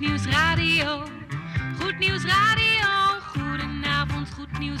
Goed Nieuws Radio. Goed Nieuws Radio. Goedenavond, Goed Nieuws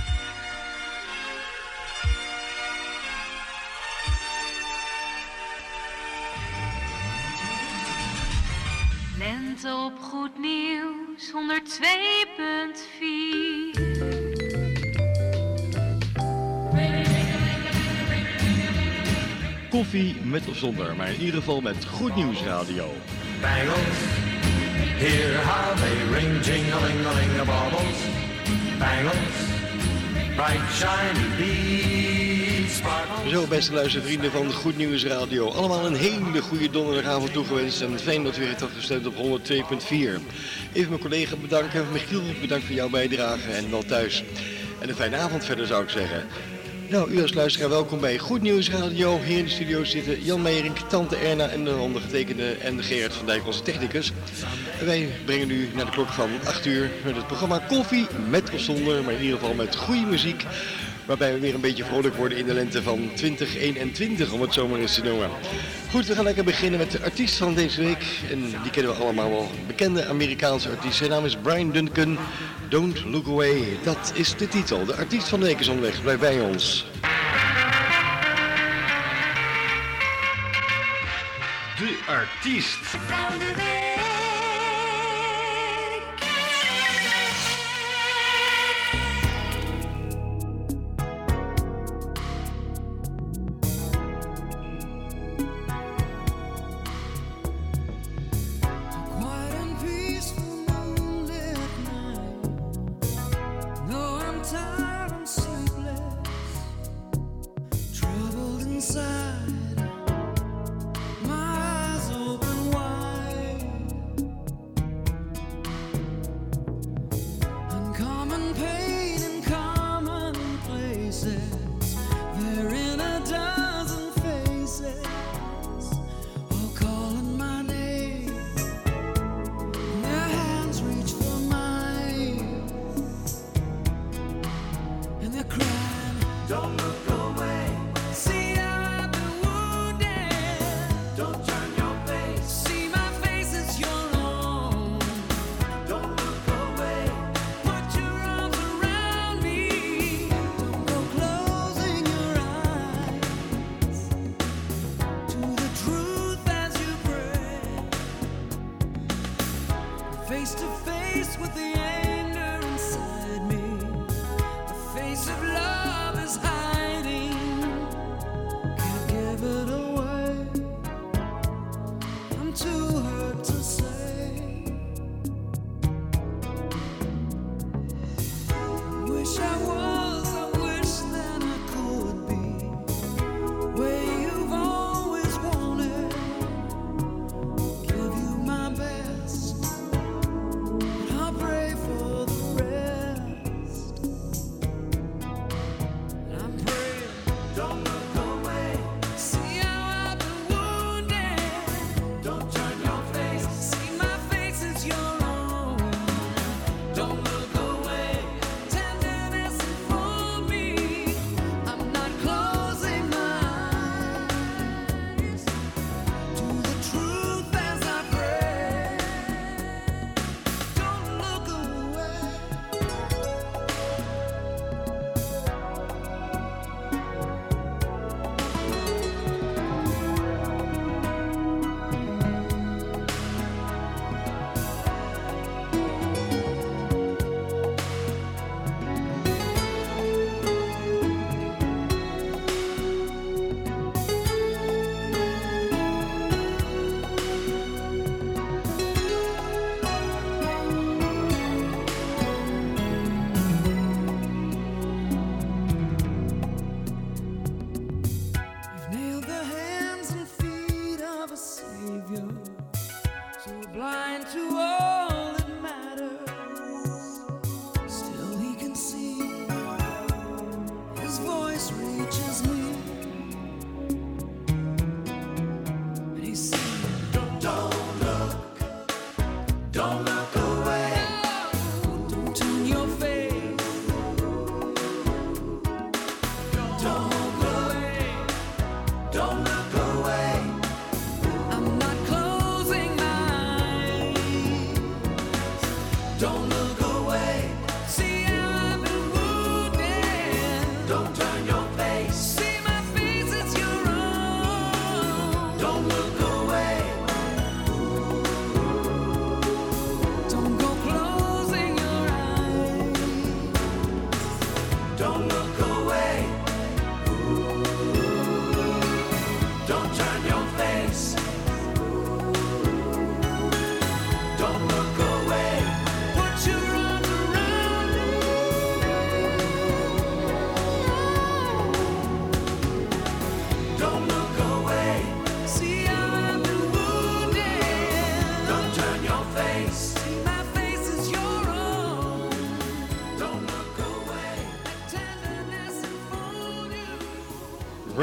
Lente op Goed Nieuws 102.4. Koffie met of zonder, maar in ieder geval met Goed Nieuws Radio. Bangles, hear how they ring, jing-a-ling-a-ling-a-baubles. Bangles, bright shiny sparkles. Zo, beste luistervrienden van Goed Nieuws Radio. Allemaal een hele goede donderdagavond toegewenst en fijn dat u hebt gestemd op 102.4. Even mijn collega bedanken. Michiel, bedankt voor jouw bijdrage en wel thuis. En een fijne avond verder zou ik zeggen. Nou, u als luisteraar welkom bij Goed Nieuws Radio. Hier in de studio zitten Jan Meijering, Tante Erna en de ondergetekende en Gerard van Dijk, onze technicus. Wij brengen u naar de klok van 8 uur met het programma Koffie met of zonder, maar in ieder geval met goede muziek. Waarbij we weer een beetje vrolijk worden in de lente van 2021, om het zo maar eens te noemen. Goed, we gaan lekker beginnen met de artiest van deze week. En die kennen we allemaal wel. Bekende Amerikaanse artiest. Zijn naam is Brian Duncan. Don't Look Away. Dat is de titel. De artiest van de week is onderweg. Blijf bij ons. De artiest. Quiet 你像我。don't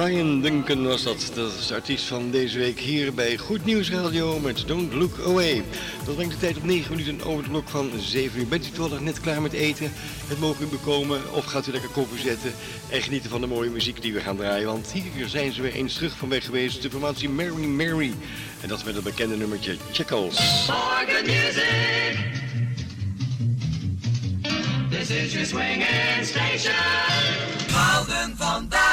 Brian Duncan was dat. Dat is de artiest van deze week hier bij Goed Nieuws Radio met Don't Look Away. Dat brengt de tijd op 9 minuten over de blok van 7 uur. Bent u toevallig net klaar met eten? Het mogen u bekomen of gaat u lekker koffie zetten en genieten van de mooie muziek die we gaan draaien. Want hier zijn ze weer eens terug van weg geweest, de formatie Mary Mary. En dat met het bekende nummertje Chuckles. Music! This is your swinging station! Houden vandaag!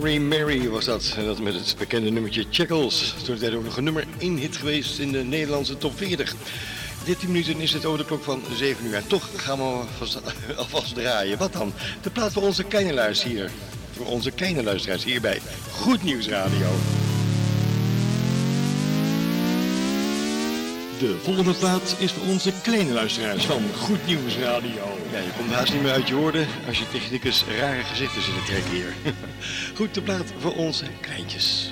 Mary Mary was dat. En dat met het bekende nummertje Checkles. Toen tijd ook nog een nummer 1 hit geweest in de Nederlandse top 40. 13 minuten is het over de klok van 7 uur. En toch gaan we alvast, draaien. Wat dan? De plaat voor onze kleine luisteraars hier. Voor onze kleine luisteraars hierbij. Goed Nieuws Radio. De volgende plaat is voor onze kleine luisteraars van Goed Nieuws Radio. Ja, je komt haast niet meer uit je woorden als je technicus rare gezichten zit te trekken hier. Goed, de plaat voor onze kleintjes.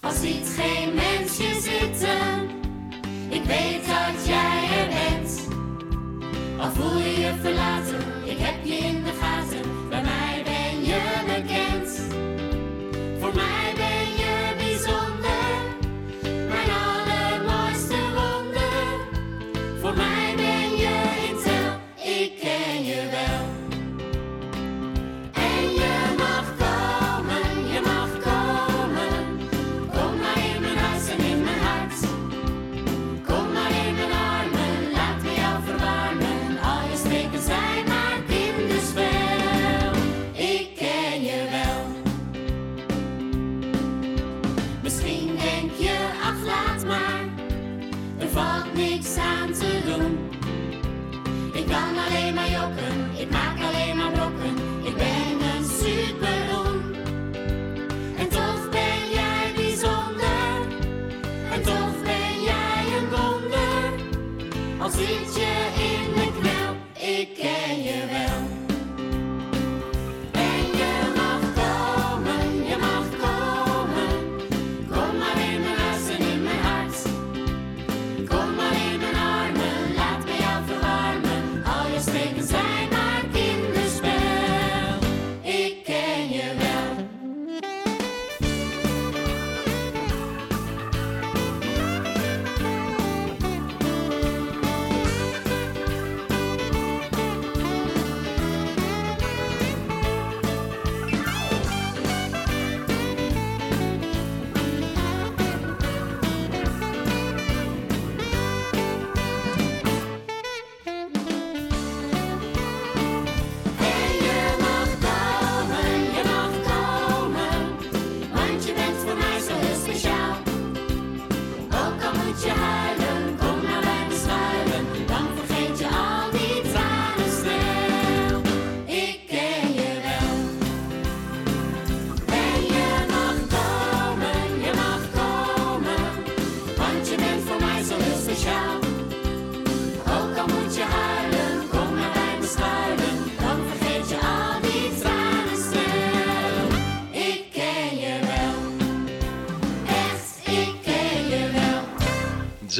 Al ziet geen mens je zitten, ik weet dat jij er bent. Al voel je je verlaten, ik heb je in de gaten,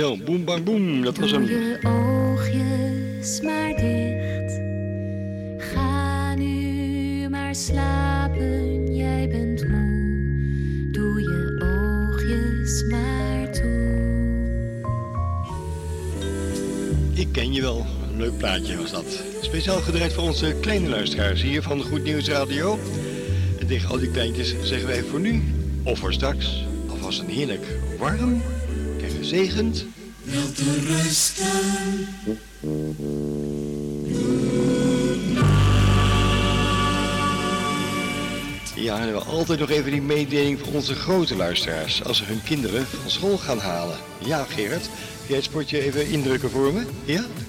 Zo, boem bang boem, dat was Doe hem. je oogjes maar dicht. Ga nu maar slapen, jij bent moe. Doe je oogjes maar toe. Ik ken je wel. Een leuk plaatje was dat. Speciaal gedraaid voor onze kleine luisteraars hier van Goed Nieuws Radio. En tegen al die kleintjes zeggen wij voor nu, of voor straks, alvast een heerlijk warm gezegend u rusten? Ja, en we hebben altijd nog even die mededeling voor onze grote luisteraars. Als ze hun kinderen van school gaan halen. Ja, Gerard, jij het sportje even indrukken voor me? Ja, daar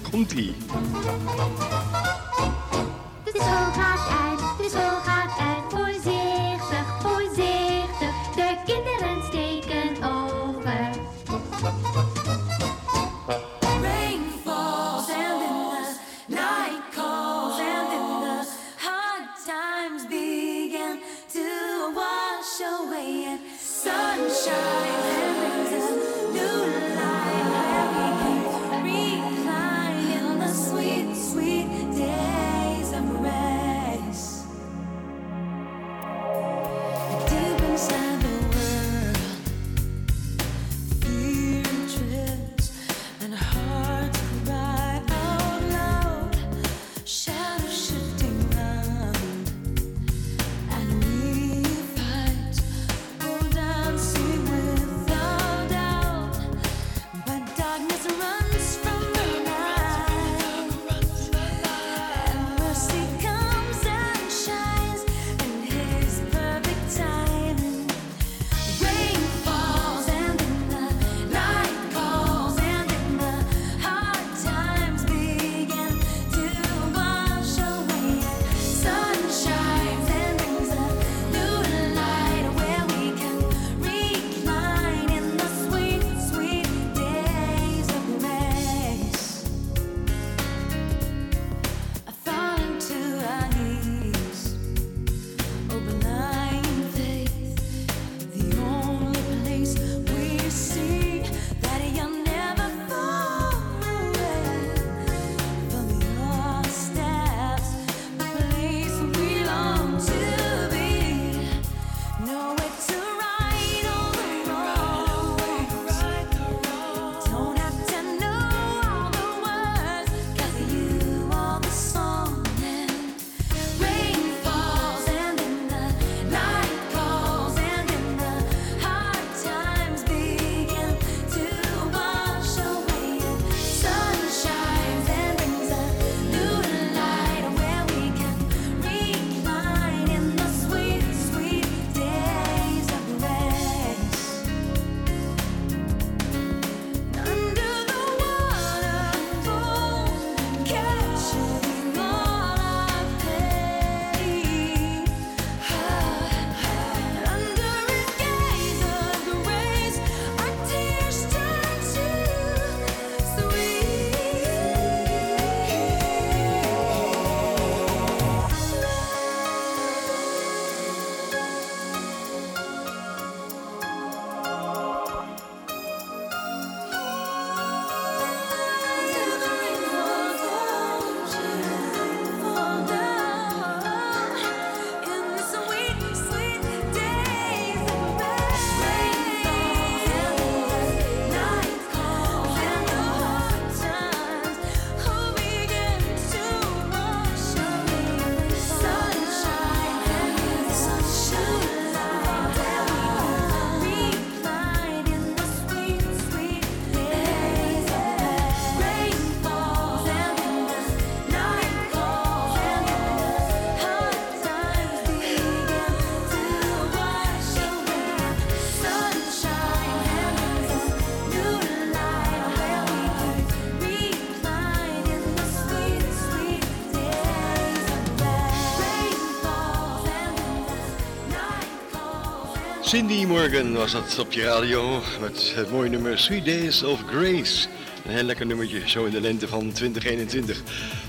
Cindy Morgan was dat op je radio met het mooie nummer Sweet Days of Grace. Een heel lekker nummertje, zo in de lente van 2021.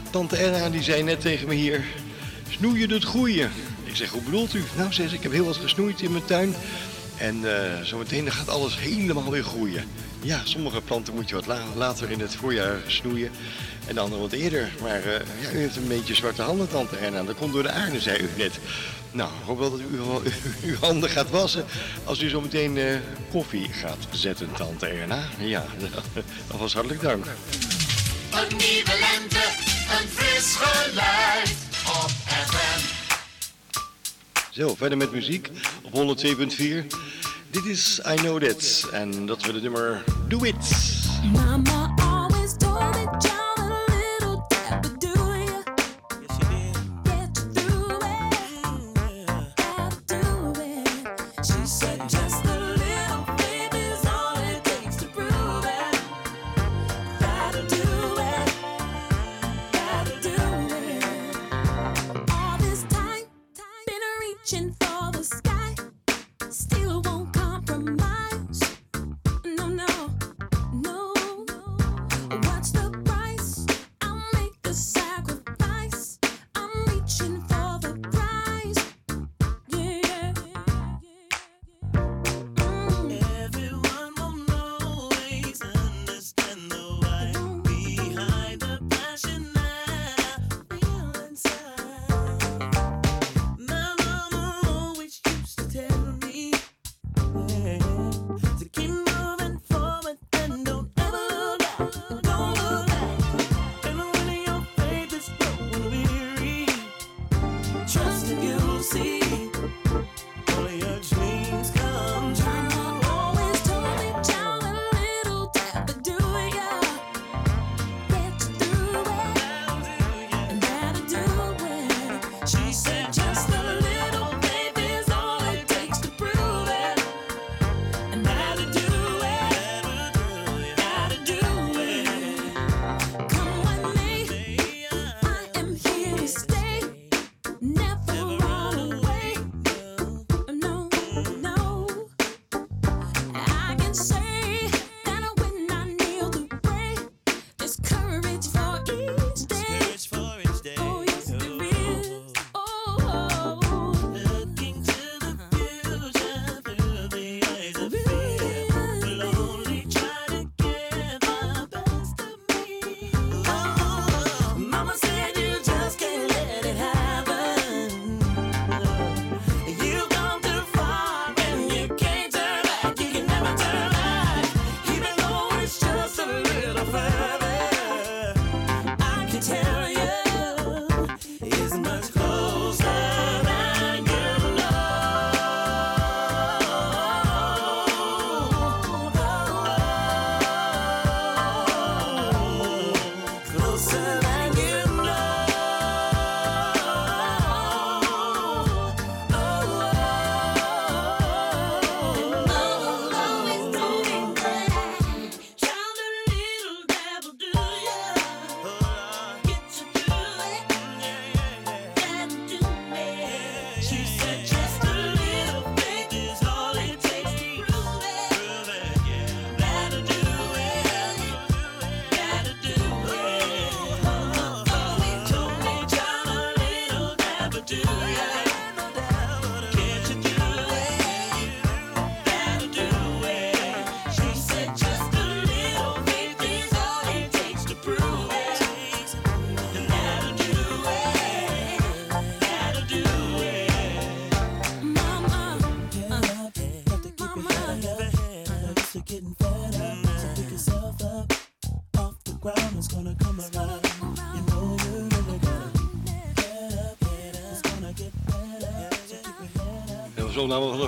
Tante Erna die zei net tegen me hier, snoeien doet groeien. Ik zeg, hoe bedoelt u? Nou, zei ze, ik heb heel wat gesnoeid in mijn tuin. En uh, zometeen gaat alles helemaal weer groeien. Ja, sommige planten moet je wat la later in het voorjaar snoeien. En andere wat eerder. Maar uh, ja, u heeft een beetje zwarte handen, tante Erna. Dat komt door de aarde, zei u net. Nou, ik hoop wel dat u uw handen gaat wassen als u zo meteen uh, koffie gaat zetten, tante Erna. Ja, alvast hartelijk dank. Een nieuwe lente, een fris geluid op FM. Zo, verder met muziek op 102.4. Dit is I Know That en dat we de nummer Do It.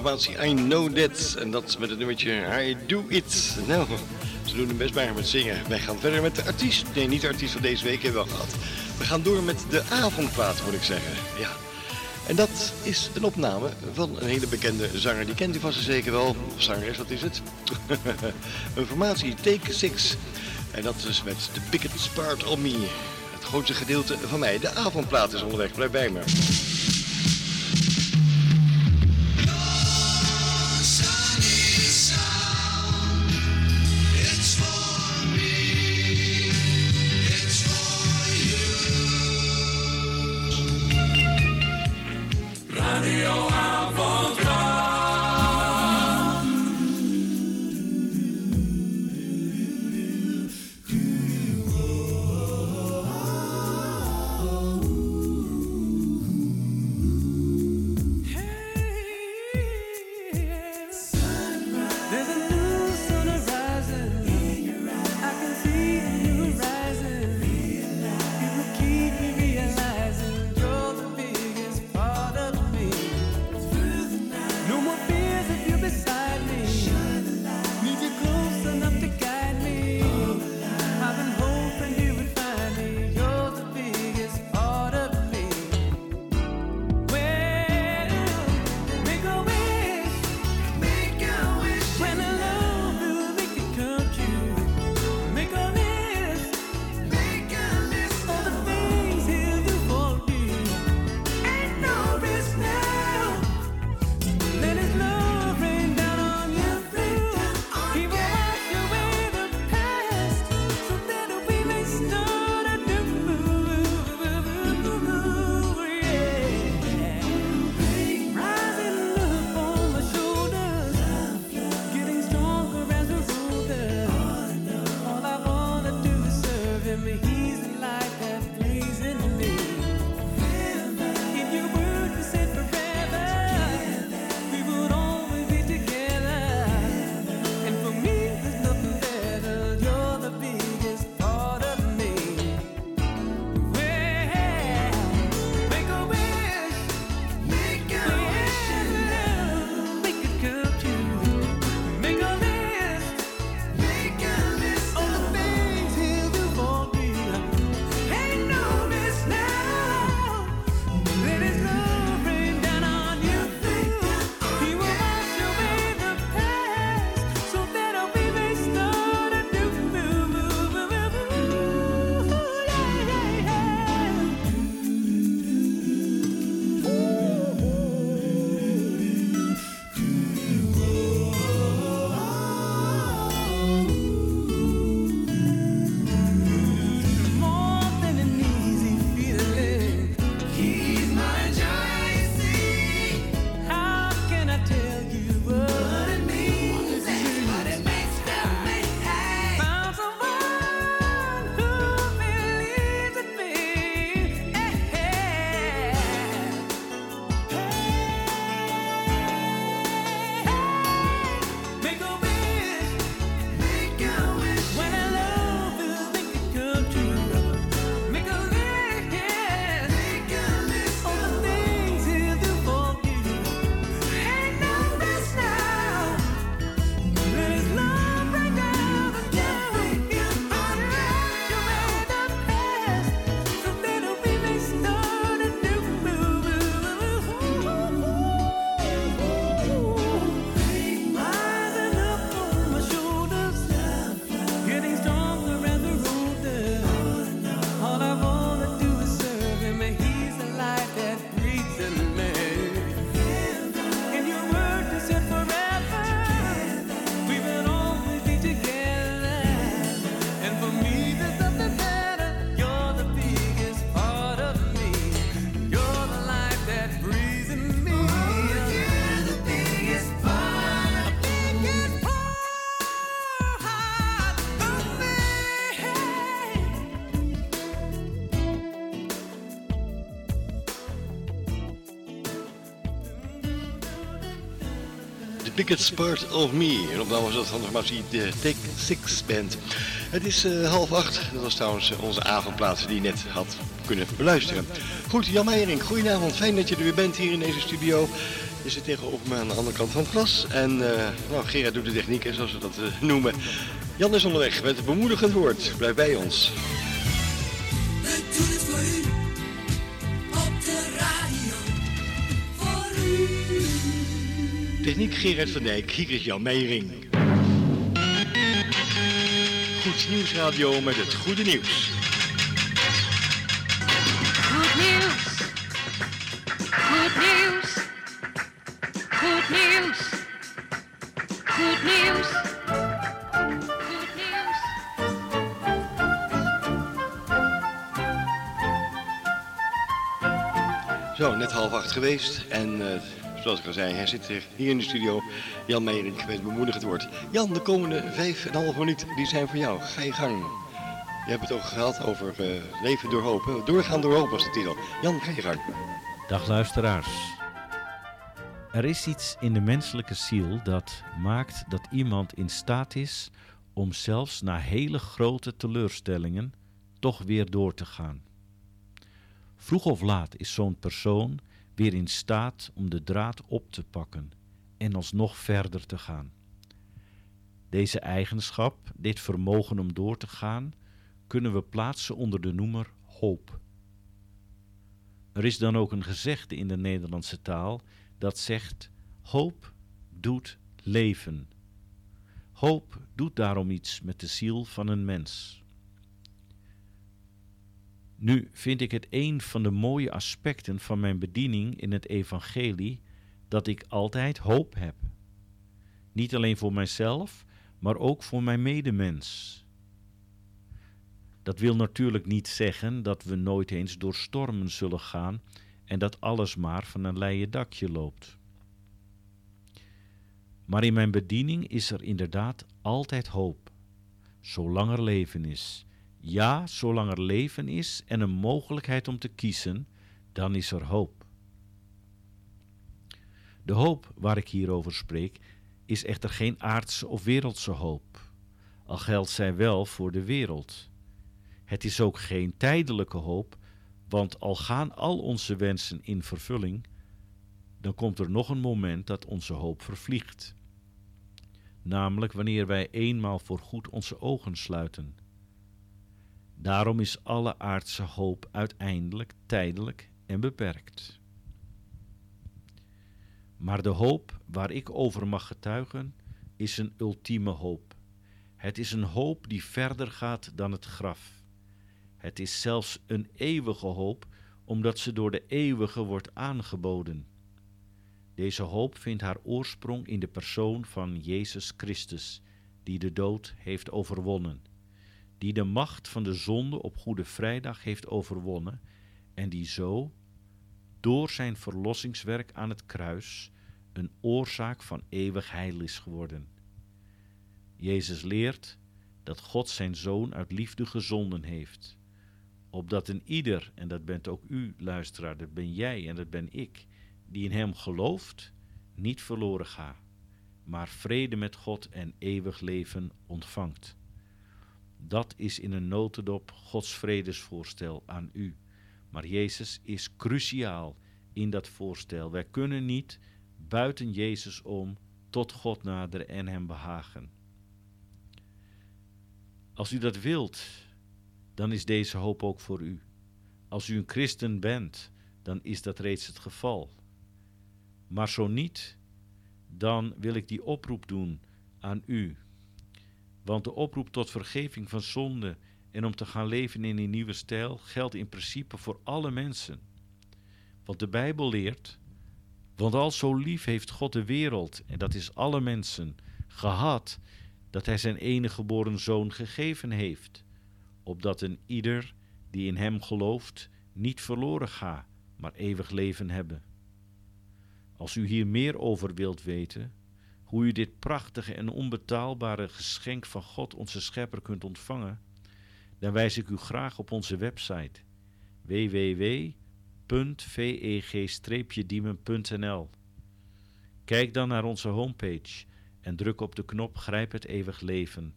Formatie I Know That. En dat met het nummertje I Do It. Nou, ze doen het best maar met zingen. Wij gaan verder met de artiest. Nee, niet de artiest van deze week hebben we al gehad. We gaan door met de avondplaat, moet ik zeggen. Ja. En dat is een opname van een hele bekende zanger. Die kent u vast zeker wel. Of zangeres, wat is het? een formatie, Take Six. En dat is met The Biggest Part of Me. Het grootste gedeelte van mij. De avondplaat is onderweg. Blijf bij me. Ticket Part of Me. En op dat was dat van de formatie de Take Six Band. Het is eh, half acht. Dat was trouwens eh, onze avondplaats die je net had kunnen beluisteren. Goed, Jan Meiring, goedenavond. Fijn dat je er weer bent hier in deze studio. Je zit tegenover me aan de andere kant van het glas. En eh, nou, Gerard doet de techniek, zoals we dat noemen. Jan is onderweg met het bemoedigend woord. Blijf bij ons. techniek Gerard van Dijk, hier is Jan Meijering. Goed Nieuwsradio met het goede nieuws. Goed nieuws. Goed nieuws. Goed nieuws. Goed nieuws. Goed nieuws. Zo, net half acht geweest en... Uh, zoals ik al zei, hij zit hier, in de studio. Jan Meijering met bemoedigend woord. Jan, de komende vijf en een half minuut, die zijn voor jou. Ga je gang. Je hebt het ook gehad over eh, leven door? Doorgaan door hoop was de titel. Jan, ga je gang. Dag luisteraars. Er is iets in de menselijke ziel dat maakt dat iemand in staat is om zelfs na hele grote teleurstellingen toch weer door te gaan. Vroeg of laat is zo'n persoon weer in staat om de draad op te pakken en alsnog verder te gaan. Deze eigenschap, dit vermogen om door te gaan, kunnen we plaatsen onder de noemer hoop. Er is dan ook een gezegde in de Nederlandse taal dat zegt: hoop doet leven. Hoop doet daarom iets met de ziel van een mens. Nu vind ik het een van de mooie aspecten van mijn bediening in het evangelie dat ik altijd hoop heb. Niet alleen voor mijzelf, maar ook voor mijn medemens. Dat wil natuurlijk niet zeggen dat we nooit eens door stormen zullen gaan en dat alles maar van een leien dakje loopt. Maar in mijn bediening is er inderdaad altijd hoop, zolang er leven is. Ja, zolang er leven is en een mogelijkheid om te kiezen, dan is er hoop. De hoop waar ik hier over spreek, is echter geen aardse of wereldse hoop, al geldt zij wel voor de wereld. Het is ook geen tijdelijke hoop, want al gaan al onze wensen in vervulling, dan komt er nog een moment dat onze hoop vervliegt. Namelijk wanneer wij eenmaal voor goed onze ogen sluiten. Daarom is alle aardse hoop uiteindelijk tijdelijk en beperkt. Maar de hoop waar ik over mag getuigen, is een ultieme hoop. Het is een hoop die verder gaat dan het graf. Het is zelfs een eeuwige hoop, omdat ze door de eeuwige wordt aangeboden. Deze hoop vindt haar oorsprong in de persoon van Jezus Christus, die de dood heeft overwonnen, die de macht van de zonde op Goede Vrijdag heeft overwonnen en die zo, door zijn verlossingswerk aan het kruis, een oorzaak van eeuwig heil is geworden. Jezus leert dat God zijn Zoon uit liefde gezonden heeft, opdat een ieder, en dat bent ook u, luisteraar, dat ben jij en dat ben ik, die in hem gelooft, niet verloren gaat, maar vrede met God en eeuwig leven ontvangt. Dat is in een notendop Gods vredesvoorstel aan u. Maar Jezus is cruciaal in dat voorstel. Wij kunnen niet buiten Jezus om tot God naderen en hem behagen. Als u dat wilt, dan is deze hoop ook voor u. Als u een christen bent, dan is dat reeds het geval. Maar zo niet, dan wil ik die oproep doen aan u. Want de oproep tot vergeving van zonde en om te gaan leven in een nieuwe stijl geldt in principe voor alle mensen. Want de Bijbel leert, want al zo lief heeft God de wereld, en dat is alle mensen, gehad, dat Hij zijn enige geboren zoon gegeven heeft, opdat een ieder die in Hem gelooft niet verloren ga, maar eeuwig leven hebben. Als u hier meer over wilt weten, hoe u dit prachtige en onbetaalbare geschenk van God, onze Schepper, kunt ontvangen, dan wijs ik u graag op onze website www.veg-diemen.nl. Kijk dan naar onze homepage en druk op de knop Grijp het eeuwig leven.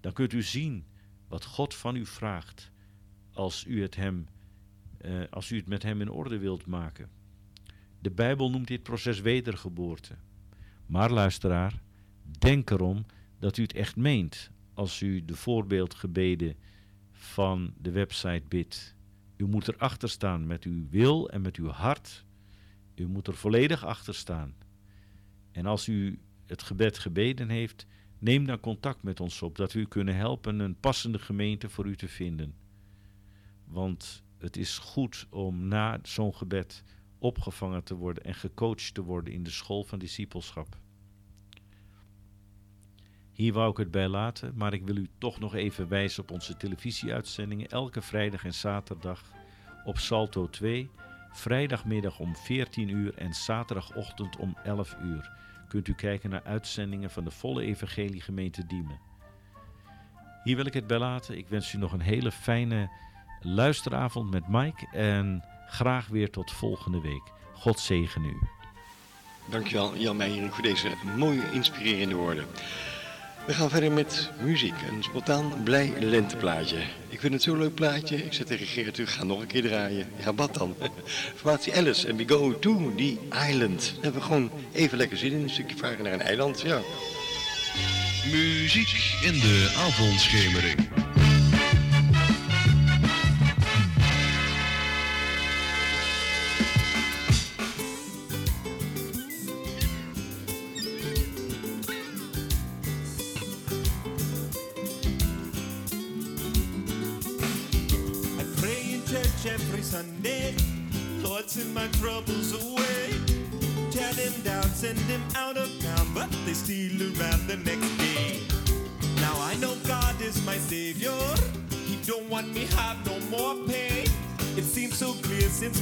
Dan kunt u zien wat God van u vraagt als u het, hem, eh, als u het met hem in orde wilt maken. De Bijbel noemt dit proces wedergeboorte. Maar luisteraar, denk erom dat u het echt meent als u de voorbeeldgebeden van de website bidt. U moet erachter staan met uw wil en met uw hart. U moet er volledig achter staan. En als u het gebed gebeden heeft, neem dan contact met ons op, dat we u kunnen helpen een passende gemeente voor u te vinden. Want het is goed om na zo'n gebed opgevangen te worden en gecoacht te worden in de school van discipelschap. Hier wou ik het bij laten, maar ik wil u toch nog even wijzen op onze televisieuitzendingen elke vrijdag en zaterdag op Salto 2 Vrijdagmiddag om 14 uur en zaterdagochtend om 11 uur kunt u kijken naar uitzendingen van de volle evangeliegemeente Diemen. Hier wil ik het bij laten. Ik wens u nog een hele fijne luisteravond met Mike en graag weer tot volgende week. God zegen u. Dankjewel Jan Meijerink voor deze mooie inspirerende woorden. We gaan verder met muziek, een spontaan blij lenteplaatje. Ik vind het zo'n leuk plaatje. Ik zeg tegen Gerrit, u gaat nog een keer draaien. Ja, wat dan? Formatie Alice en we go to the island. Dan hebben we gewoon even lekker zin in een stukje varen naar een eiland. Ja. Muziek in de avondschemering.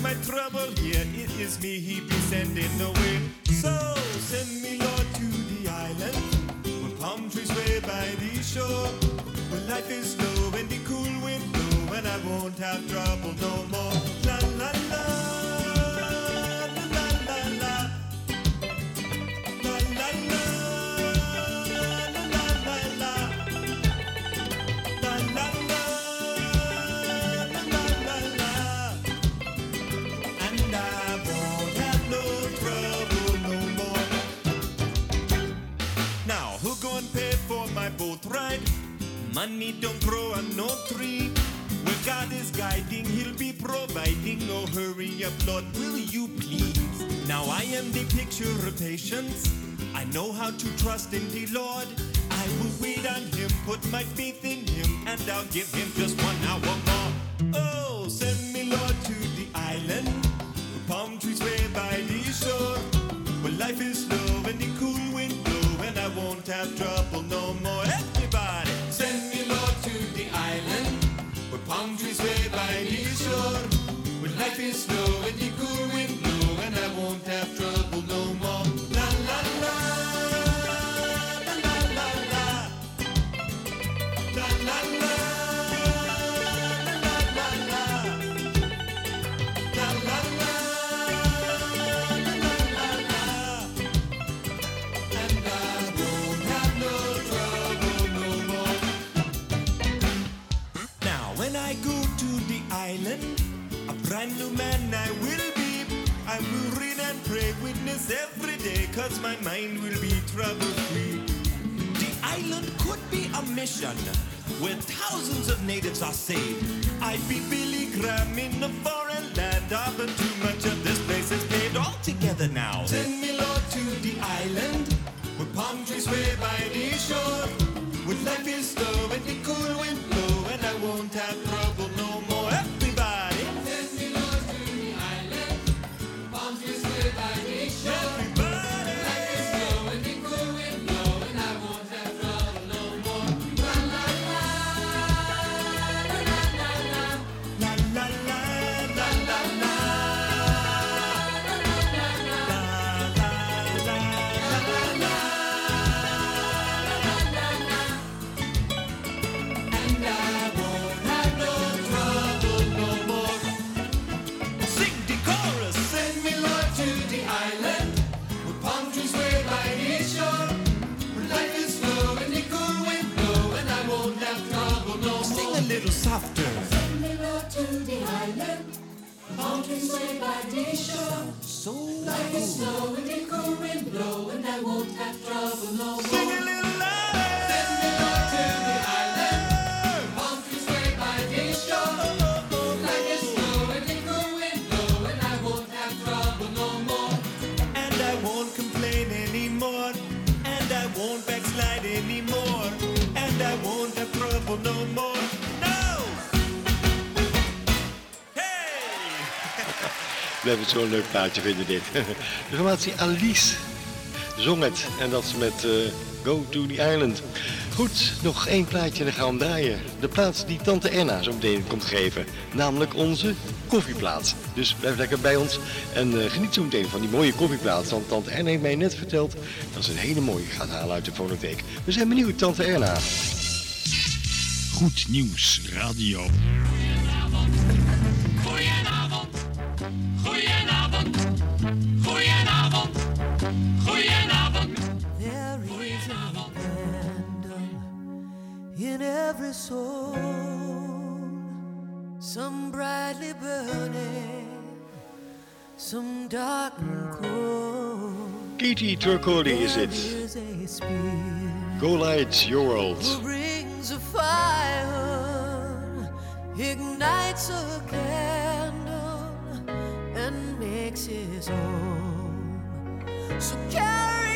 My trouble here. It is me he be sending away. So send me, Lord, to the island where palm trees sway by the shore. Where life is slow and the cool wind blow, and I won't have trouble no more. Money don't grow on no tree. Where God is guiding, He'll be providing. No hurry up, Lord, will you please? Now I am the picture of patience. I know how to trust in the Lord. I will wait on Him, put my faith in Him, and I'll give Him just one hour more. Oh, send me, Lord, to the island. where Palm trees sway by the shore. Where life is slow and the cool wind blow, and I won't have trouble snow. I will read and pray, witness every day, cause my mind will be trouble free. The island could be a mission where thousands of natives are saved. I'd be Billy Graham in a foreign land, ah, but too much of this place is paved all together now. Send me, Lord, to the island where palm trees sway by the shore. Where life is slow and the cool wind blow, and I won't have children sway by nature. So like cool. slow and in the current blow, and I won't have trouble no more. Blijf het zo'n leuk plaatje vinden dit. De formatie Alice zong het. En dat ze met eh, Go to the Island. Goed, nog één plaatje en dan gaan we draaien. De plaats die tante Erna zo meteen komt geven. Namelijk onze koffieplaats. Dus blijf lekker bij ons en eh, geniet zo meteen van die mooie koffieplaats. Want tante Erna heeft mij net verteld dat ze een hele mooie gaat halen uit de fonotheek. We zijn benieuwd, tante Erna. Goed nieuws, radio. Every soul, some brightly burning, some dark and cold. Katie Turcoli is it. Go light your world. who brings a fire, ignites a candle, and makes his own. So carry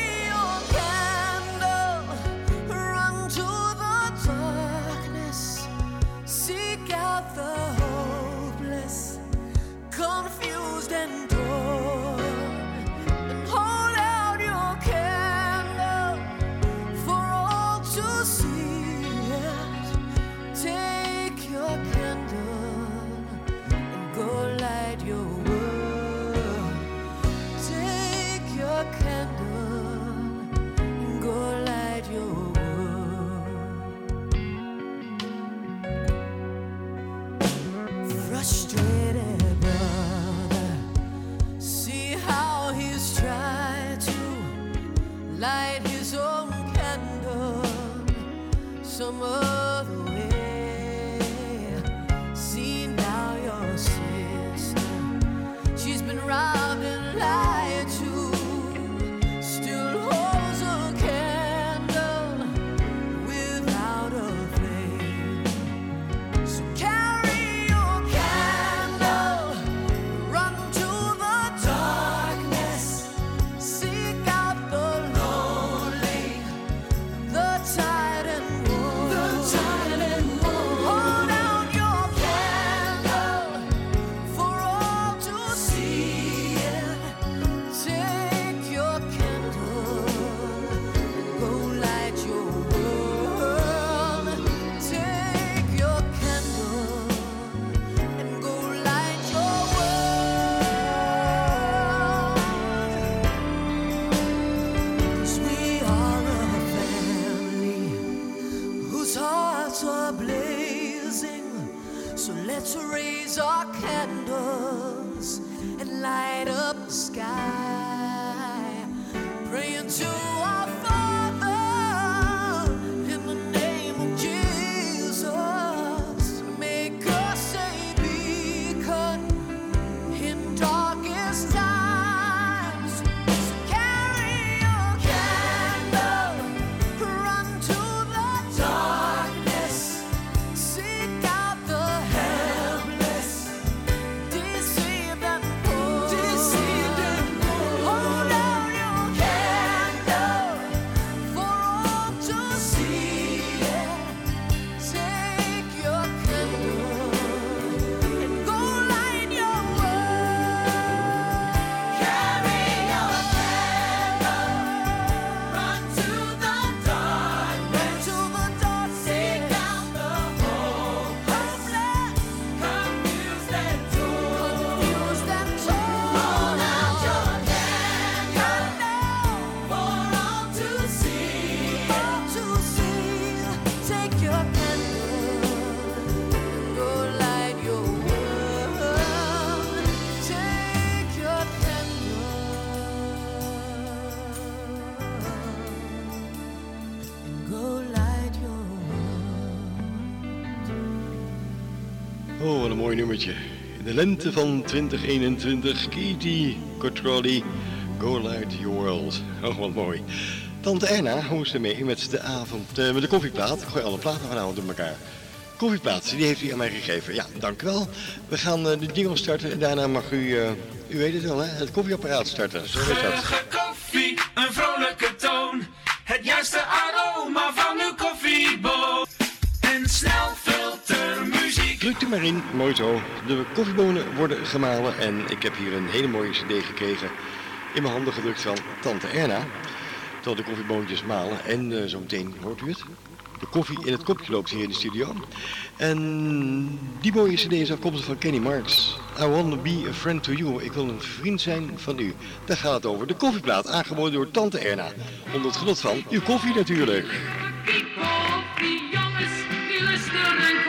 mooi nummertje. In de lente van 2021, Katie Cotrolli, Go Light Your World. Oh, wat mooi. Tante Erna, het ermee met de avond, eh, met de koffieplaat? Ik gooi alle platen vanavond door elkaar. Koffieplaat, die heeft u aan mij gegeven. Ja, dank u wel. We gaan eh, de jingle starten en daarna mag u, eh, u weet het wel hè, het koffieapparaat starten. Zo is dat. Koffie, een vrolijke toon. Het juiste aroma van uw koffieboot. En snel maar in, mooi zo. De koffiebonen worden gemalen en ik heb hier een hele mooie cd gekregen. In mijn handen gedrukt van Tante Erna. Terwijl de koffieboontjes malen. En eh, zometeen, hoort u het? De koffie in het kopje loopt hier in de studio. En die mooie cd is afkomstig van Kenny Marks. I want to be a friend to you. Ik wil een vriend zijn van u. Daar gaat het over. De koffieplaat, aangeboden door Tante Erna. Onder het genot van uw koffie natuurlijk. Koffie, jongens, die lusten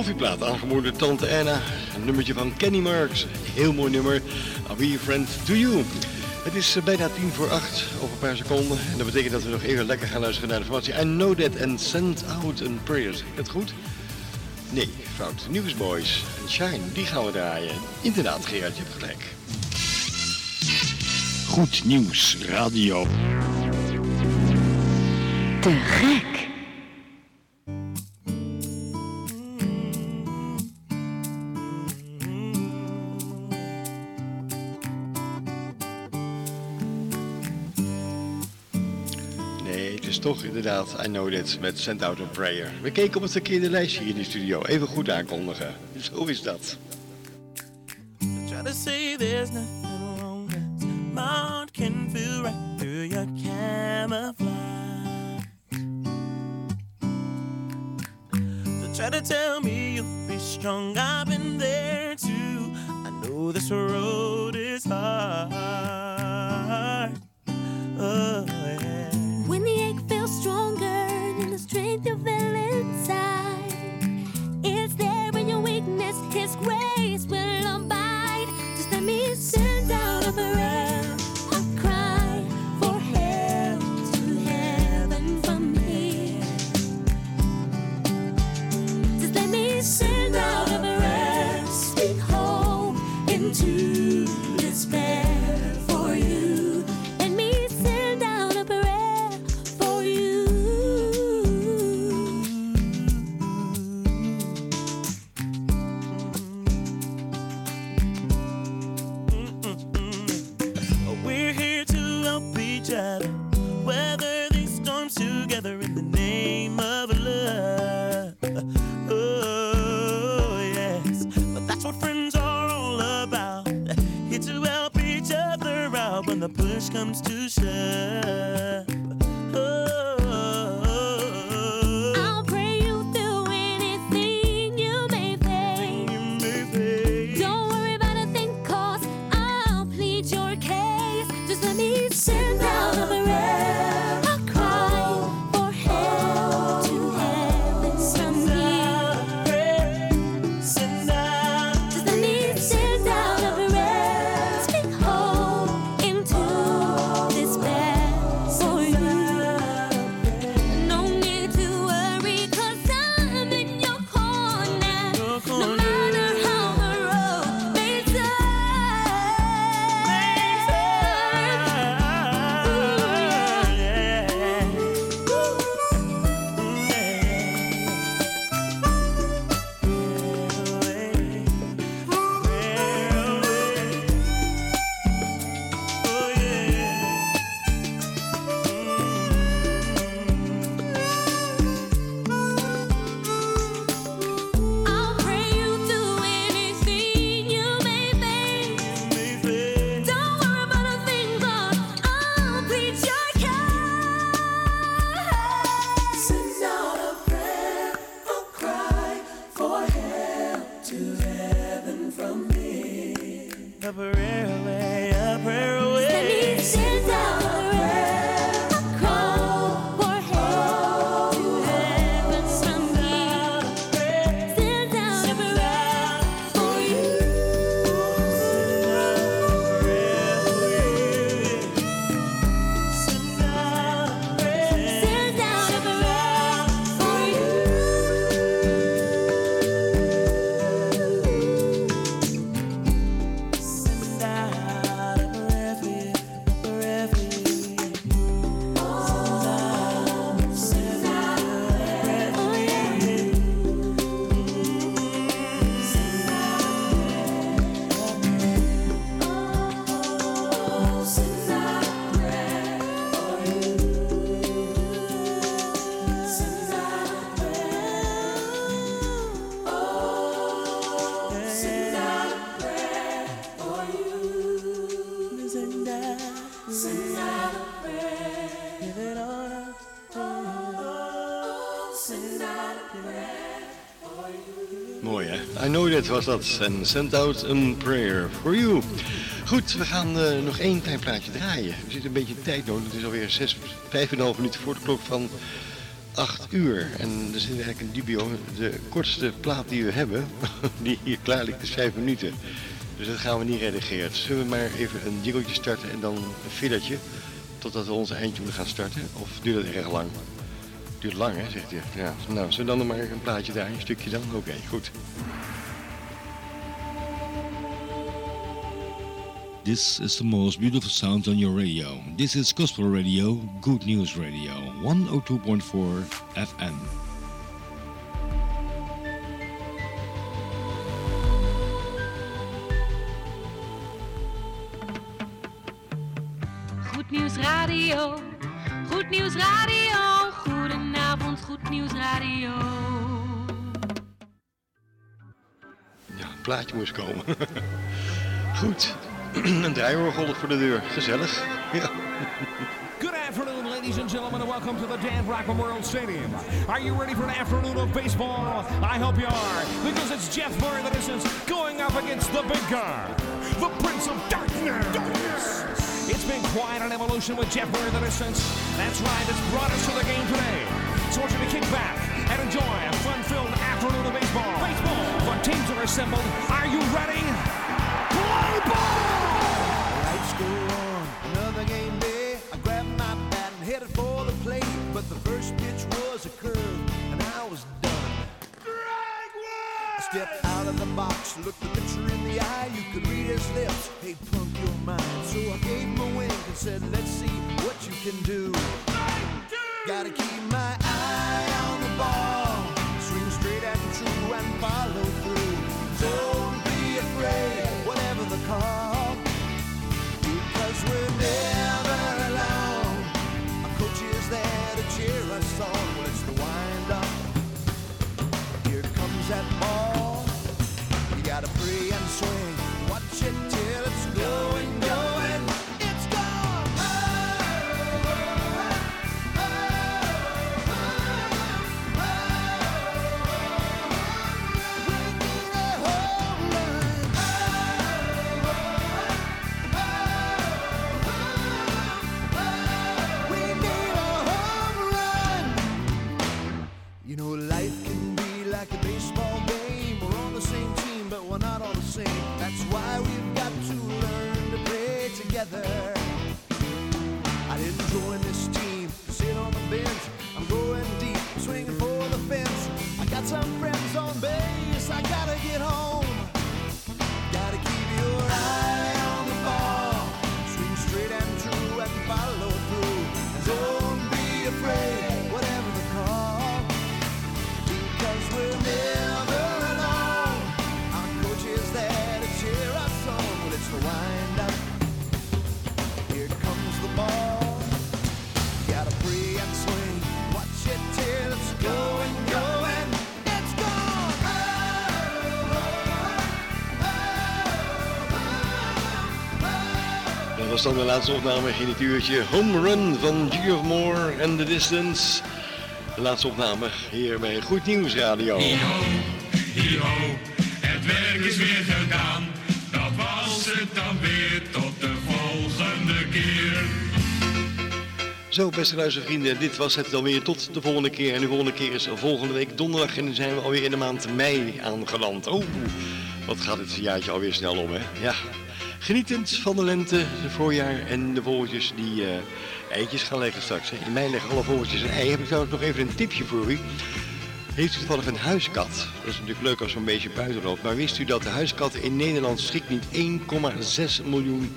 koffieplaat, aangeboden door Tante Erna. Een nummertje van Kenny Marks. Heel mooi nummer. I'll be a friend to you. Het is eh, bijna tien voor acht, over een paar seconden. En dat betekent dat we nog even lekker gaan luisteren naar de informatie. I know that and send out a prayer. Zeg ik dat goed? Nee, fout. Newsboys en Shine, die gaan we draaien. Inderdaad, Gerard, je hebt gelijk. Goed nieuws, radio. Te gek. Is toch inderdaad I know that met Send Out a Prayer. We keken op het verkeerde lijstje hier in de studio. Even goed aankondigen. Zo is dat. To tell me you'll be that was dat. En send out a prayer for you. Goed, we gaan eh, nog één klein plaatje draaien. We zitten een beetje tijd nodig. Het is alweer zes, vijf en een half minuten voor de klok van 8 uur. En er zit eigenlijk een dubio. De kortste plaat die we hebben, die hier klaar ligt, is vijf minuten. Dus dat gaan we niet redigeren. Zullen we maar even een jingeltje starten en dan een fillertje? Totdat we onze eindtune gaan starten? Of duurt dat erg lang? Duurt lang, hè, zegt hij. Ja, nou, zullen we dan maar een plaatje draaien? Een stukje dan? Oké, goed. This is the most beautiful sound on your radio. This is Gospel Radio, Good News Radio, 102.4 FM. Goed Nieuws Radio. Goed Nieuws Radio. Goedenavond, Goed Nieuws Radio. Ja, een plaatje moest komen. Goed. een draaiorgel voor de deur. Gezellig. Good afternoon, ladies and gentlemen, and welcome to the Dan Rock Memorial Stadium. Are you ready for an afternoon of baseball? I hope you are, because it's Jeff Murray that is going up against the big guy, the Prince of Darkness. Darkness. It's been quite an evolution with Jeff Murray the distance. That's right, it's brought us to the game today. So I want you to kick back and enjoy a fun-filled afternoon of baseball. Baseball. The teams are assembled. Are you ready? Play ball! Curve, and I was done. I stepped out of the box, looked the pitcher in the eye. You could read his lips. Hey, punk, you're mine. So I gave him a wink and said, Let's see what you can do. Gotta keep my eye on the ball, swing straight and true and follow through. Don't be afraid, whatever the call, because we're never I gotta get home. Dat was dan de laatste opname in het uurtje Home Run van G of More and the Distance. De laatste opname hier bij Goed Nieuws Radio. Hio, het werk is weer gedaan. Dat was het dan weer tot de volgende keer. Zo, beste luistervrienden, dit was het dan weer tot de volgende keer. En de volgende keer is volgende week donderdag en dan zijn we alweer in de maand mei aangeland. Oh, wat gaat het jaartje alweer snel om, hè? Ja. Genietend van de lente, het voorjaar en de vogeltjes die eh, eitjes gaan leggen straks. In mei leggen alle vogeltjes een ei. Heb ik trouwens nog even een tipje voor u. Heeft u toevallig een huiskat? Dat is natuurlijk leuk als zo'n beetje buiten loopt. Maar wist u dat de huiskatten in Nederland strikt niet 1,6 miljoen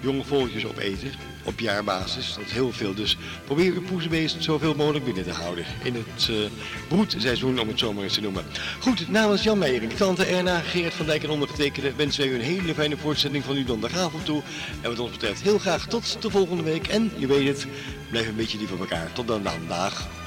jonge vogeltjes opeten? Op jaarbasis. Dat is heel veel. Dus probeer uw poezenbeest zoveel mogelijk binnen te houden. In het eh, broedseizoen, om het zo maar eens te noemen. Goed, namens Jan Meijer, de tante Erna, Geert van Dijk en ondergetekende wensen wij u een hele fijne voortzetting van uw donderdagavond toe. En wat ons betreft heel graag tot de volgende week. En je weet het, blijf een beetje lief voor elkaar. Tot dan, dan. Dag.